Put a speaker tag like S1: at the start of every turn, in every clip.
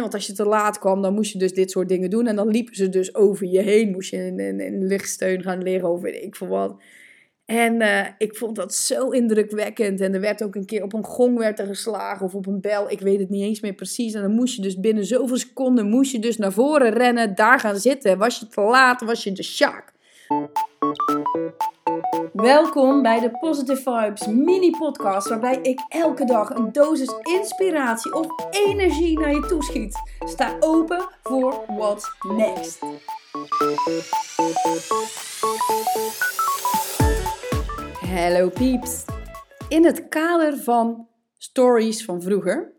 S1: Want als je te laat kwam, dan moest je dus dit soort dingen doen. En dan liepen ze dus over je heen. Moest je in, in, lichtsteun gaan leren of weet ik veel wat. En uh, ik vond dat zo indrukwekkend. En er werd ook een keer op een gong werd er geslagen of op een bel. Ik weet het niet eens meer precies. En dan moest je dus binnen zoveel seconden moest je dus naar voren rennen, daar gaan zitten. Was je te laat, was je de shark. Welkom bij de Positive Vibes mini podcast waarbij ik elke dag een dosis inspiratie of energie naar je toeschiet. Sta open voor what's next. Hallo pieps. In het kader van stories van vroeger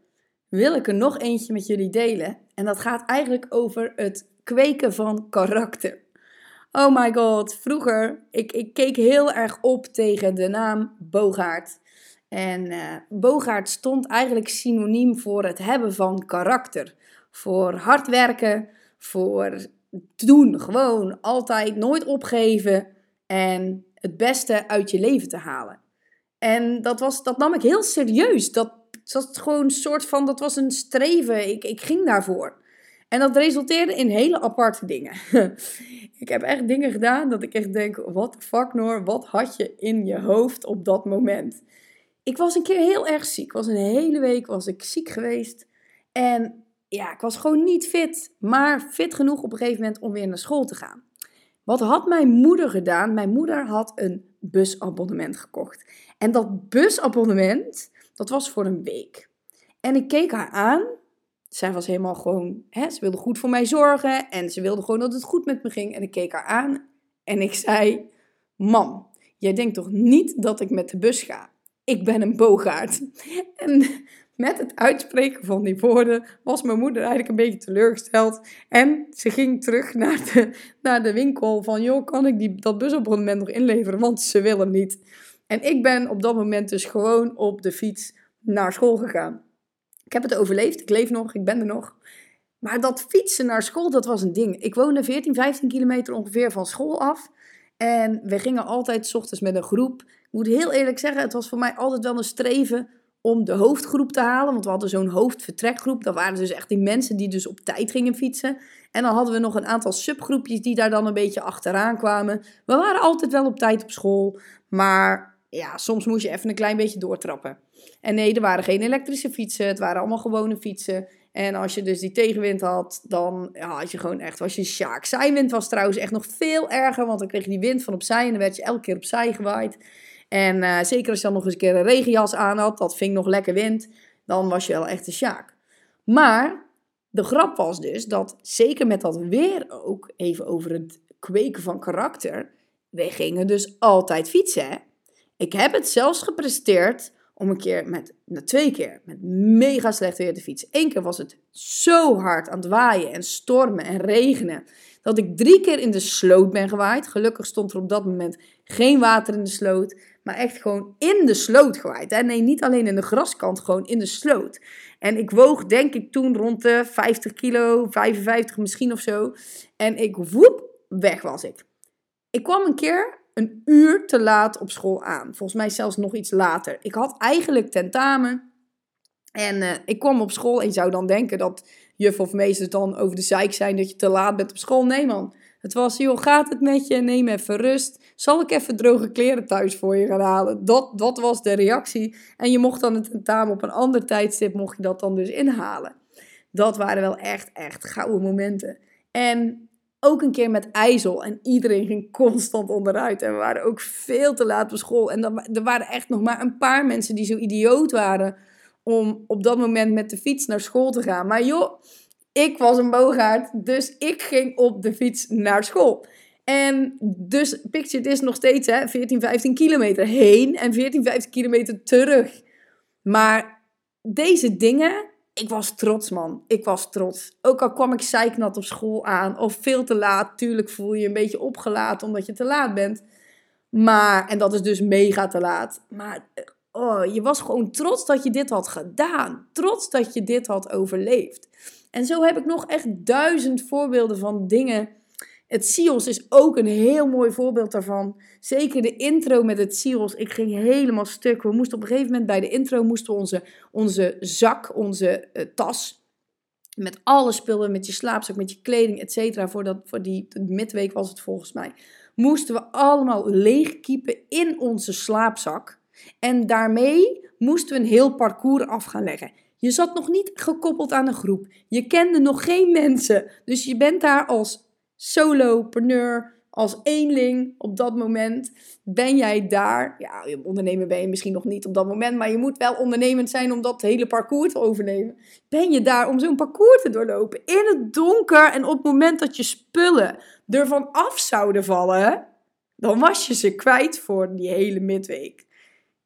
S1: wil ik er nog eentje met jullie delen. En dat gaat eigenlijk over het kweken van karakter. Oh my god, vroeger, ik, ik keek heel erg op tegen de naam Bogaert. En uh, stond eigenlijk synoniem voor het hebben van karakter. Voor hard werken, voor doen, gewoon altijd nooit opgeven en het beste uit je leven te halen. En dat, was, dat nam ik heel serieus. Dat, dat gewoon een soort van, dat was een streven. Ik, ik ging daarvoor. En dat resulteerde in hele aparte dingen. ik heb echt dingen gedaan dat ik echt denk, wat fuck Noor, wat had je in je hoofd op dat moment? Ik was een keer heel erg ziek. Ik was een hele week was ik ziek geweest. En ja, ik was gewoon niet fit, maar fit genoeg op een gegeven moment om weer naar school te gaan. Wat had mijn moeder gedaan? Mijn moeder had een busabonnement gekocht. En dat busabonnement, dat was voor een week. En ik keek haar aan. Zij was helemaal gewoon, hè, ze wilde goed voor mij zorgen. En ze wilde gewoon dat het goed met me ging. En ik keek haar aan en ik zei: Mam, jij denkt toch niet dat ik met de bus ga? Ik ben een bogaard. En met het uitspreken van die woorden was mijn moeder eigenlijk een beetje teleurgesteld. En ze ging terug naar de, naar de winkel van, joh, kan ik die, dat busabonnement nog inleveren? Want ze willen niet. En ik ben op dat moment dus gewoon op de fiets naar school gegaan. Ik heb het overleefd, ik leef nog, ik ben er nog. Maar dat fietsen naar school, dat was een ding. Ik woonde 14, 15 kilometer ongeveer van school af. En we gingen altijd s ochtends met een groep. Ik moet heel eerlijk zeggen, het was voor mij altijd wel een streven om de hoofdgroep te halen. Want we hadden zo'n hoofdvertrekgroep. Dat waren dus echt die mensen die dus op tijd gingen fietsen. En dan hadden we nog een aantal subgroepjes die daar dan een beetje achteraan kwamen. We waren altijd wel op tijd op school. Maar ja, soms moest je even een klein beetje doortrappen. En nee, er waren geen elektrische fietsen. Het waren allemaal gewone fietsen. En als je dus die tegenwind had, dan ja, had je gewoon echt, was je sjaak. Zijwind was trouwens echt nog veel erger, want dan kreeg je die wind van opzij en dan werd je elke keer opzij gewaaid. En uh, zeker als je dan nog eens een keer een regenjas aan had, dat ving nog lekker wind, dan was je wel echt een sjaak. Maar de grap was dus dat, zeker met dat weer ook, even over het kweken van karakter, wij gingen dus altijd fietsen. Ik heb het zelfs gepresteerd om een keer met, nou, twee keer, met mega slecht weer te fietsen. Eén keer was het zo hard aan het waaien en stormen en regenen, dat ik drie keer in de sloot ben gewaaid. Gelukkig stond er op dat moment geen water in de sloot maar echt gewoon in de sloot gewaaid. Hè? Nee, niet alleen in de graskant, gewoon in de sloot. En ik woog denk ik toen rond de 50 kilo, 55 misschien of zo. En ik woep, weg was ik. Ik kwam een keer een uur te laat op school aan. Volgens mij zelfs nog iets later. Ik had eigenlijk tentamen. En uh, ik kwam op school en je zou dan denken dat juf of meesters dan over de zeik zijn dat je te laat bent op school. Nee man, het was, joh, gaat het met je? Neem even rust. Zal ik even droge kleren thuis voor je gaan halen? Dat, dat was de reactie. En je mocht dan het tentamen op een ander tijdstip, mocht je dat dan dus inhalen. Dat waren wel echt, echt gouden momenten. En ook een keer met IJssel. En iedereen ging constant onderuit. En we waren ook veel te laat op school. En er waren echt nog maar een paar mensen die zo idioot waren om op dat moment met de fiets naar school te gaan. Maar joh, ik was een boogaard, dus ik ging op de fiets naar school. En dus, picture, is nog steeds hè, 14, 15 kilometer heen en 14, 15 kilometer terug. Maar deze dingen, ik was trots man. Ik was trots. Ook al kwam ik zeiknat op school aan of veel te laat. Tuurlijk voel je je een beetje opgelaten omdat je te laat bent. Maar, en dat is dus mega te laat. Maar oh, je was gewoon trots dat je dit had gedaan. Trots dat je dit had overleefd. En zo heb ik nog echt duizend voorbeelden van dingen. Het SIOS is ook een heel mooi voorbeeld daarvan. Zeker de intro met het SIOS. Ik ging helemaal stuk. We moesten op een gegeven moment bij de intro moesten onze, onze zak, onze uh, tas, Met alle spullen, met je slaapzak, met je kleding, et cetera. Voor, voor die midweek was het volgens mij. Moesten we allemaal leegkiepen in onze slaapzak. En daarmee moesten we een heel parcours af gaan leggen. Je zat nog niet gekoppeld aan een groep. Je kende nog geen mensen. Dus je bent daar als solopreneur, als eenling op dat moment. Ben jij daar? Ja, ondernemer ben je misschien nog niet op dat moment, maar je moet wel ondernemend zijn om dat hele parcours te overnemen. Ben je daar om zo'n parcours te doorlopen in het donker en op het moment dat je spullen ervan af zouden vallen, dan was je ze kwijt voor die hele midweek.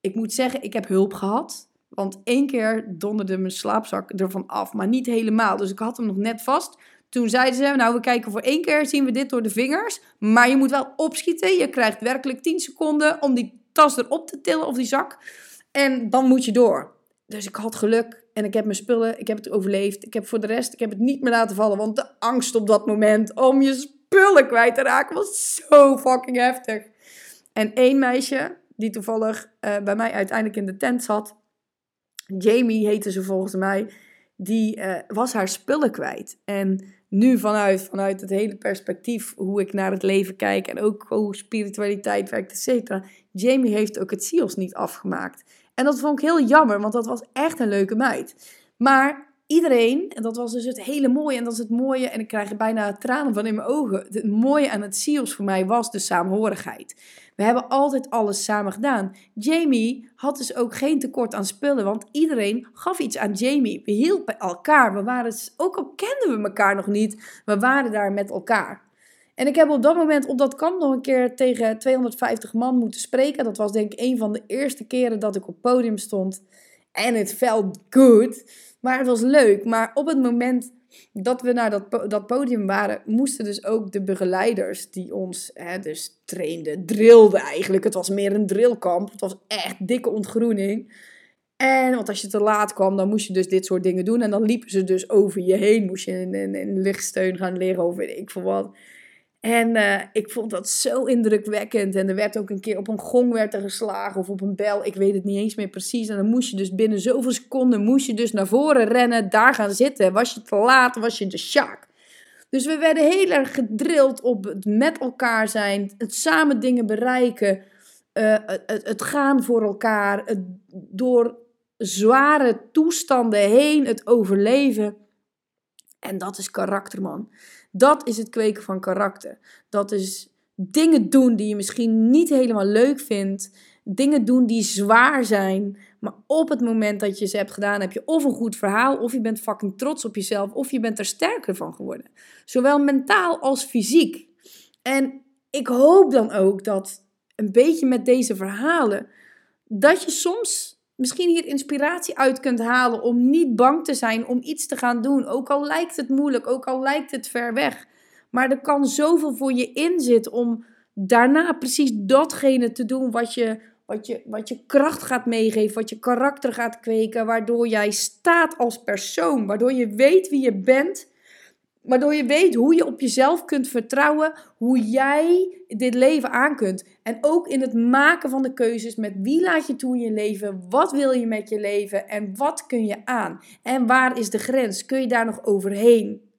S1: Ik moet zeggen, ik heb hulp gehad. Want één keer donderde mijn slaapzak ervan af, maar niet helemaal. Dus ik had hem nog net vast. Toen zeiden ze, nou we kijken voor één keer, zien we dit door de vingers. Maar je moet wel opschieten. Je krijgt werkelijk 10 seconden om die tas erop te tillen of die zak. En dan moet je door. Dus ik had geluk en ik heb mijn spullen, ik heb het overleefd. Ik heb voor de rest, ik heb het niet meer laten vallen. Want de angst op dat moment om je spullen kwijt te raken was zo fucking heftig. En één meisje, die toevallig uh, bij mij uiteindelijk in de tent zat, Jamie heette ze volgens mij, die uh, was haar spullen kwijt. En nu vanuit, vanuit het hele perspectief, hoe ik naar het leven kijk en ook hoe spiritualiteit werkt, et cetera. Jamie heeft ook het SEALS niet afgemaakt. En dat vond ik heel jammer, want dat was echt een leuke meid. Maar iedereen, en dat was dus het hele mooie, en dat is het mooie, en ik krijg er bijna tranen van in mijn ogen. Het mooie aan het SEALS voor mij was de saamhorigheid. We hebben altijd alles samen gedaan. Jamie had dus ook geen tekort aan spullen, want iedereen gaf iets aan Jamie. We hielpen elkaar. We waren, ook al kenden we elkaar nog niet, we waren daar met elkaar. En ik heb op dat moment op dat kamp nog een keer tegen 250 man moeten spreken. Dat was denk ik een van de eerste keren dat ik op podium stond. En het felt good. Maar het was leuk. Maar op het moment dat we naar dat, dat podium waren, moesten dus ook de begeleiders die ons hè, dus trainden, drilden eigenlijk. Het was meer een drillkamp. Het was echt dikke ontgroening. En want als je te laat kwam, dan moest je dus dit soort dingen doen. En dan liepen ze dus over je heen. Moest je in, lichtsteun gaan leren of weet ik veel wat. En uh, ik vond dat zo indrukwekkend. En er werd ook een keer op een gong werd er geslagen of op een bel. Ik weet het niet eens meer precies. En dan moest je dus binnen zoveel seconden moest je dus naar voren rennen, daar gaan zitten. Was je te laat, was je de sjaak. Dus we werden heel erg gedrild op het met elkaar zijn, het samen dingen bereiken, uh, het, het, gaan voor elkaar, het door zware toestanden heen, het overleven. En dat is karakter, man. Dat is het kweken van karakter. Dat is dingen doen die je misschien niet helemaal leuk vindt. Dingen doen die zwaar zijn. Maar op het moment dat je ze hebt gedaan, heb je of een goed verhaal, of je bent fucking trots op jezelf, of je bent er sterker van geworden. Zowel mentaal als fysiek. En ik hoop dan ook dat een beetje met deze verhalen, dat je soms misschien hier inspiratie uit kunt halen om niet bang te zijn om iets te gaan doen. Ook al lijkt het moeilijk, ook al lijkt het ver weg. Maar er kan zoveel voor je in zitten om daarna precies datgene te doen wat je, wat, je, wat je kracht gaat meegeven, wat je karakter gaat kweken, waardoor jij staat als persoon, waardoor je weet wie je bent Waardoor je weet hoe je op jezelf kunt vertrouwen, hoe jij dit leven aan kunt. En ook in het maken van de keuzes met wie laat je toe in je leven, wat wil je met je leven en wat kun je aan. En waar is de grens? Kun je daar nog overheen?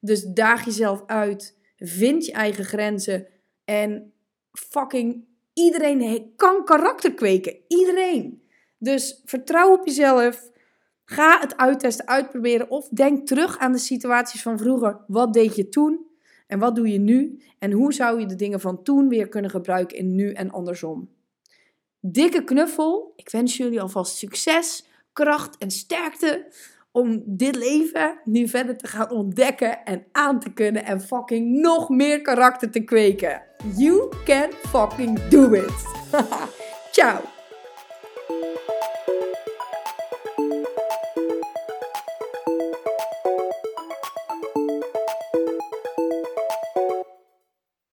S1: Dus daag jezelf uit, vind je eigen grenzen en fucking iedereen kan karakter kweken. Iedereen. Dus vertrouw op jezelf. Ga het uittesten, uitproberen of denk terug aan de situaties van vroeger. Wat deed je toen en wat doe je nu? En hoe zou je de dingen van toen weer kunnen gebruiken in nu en andersom? Dikke knuffel. Ik wens jullie alvast succes, kracht en sterkte om dit leven nu verder te gaan ontdekken en aan te kunnen en fucking nog meer karakter te kweken. You can fucking do it. Ciao.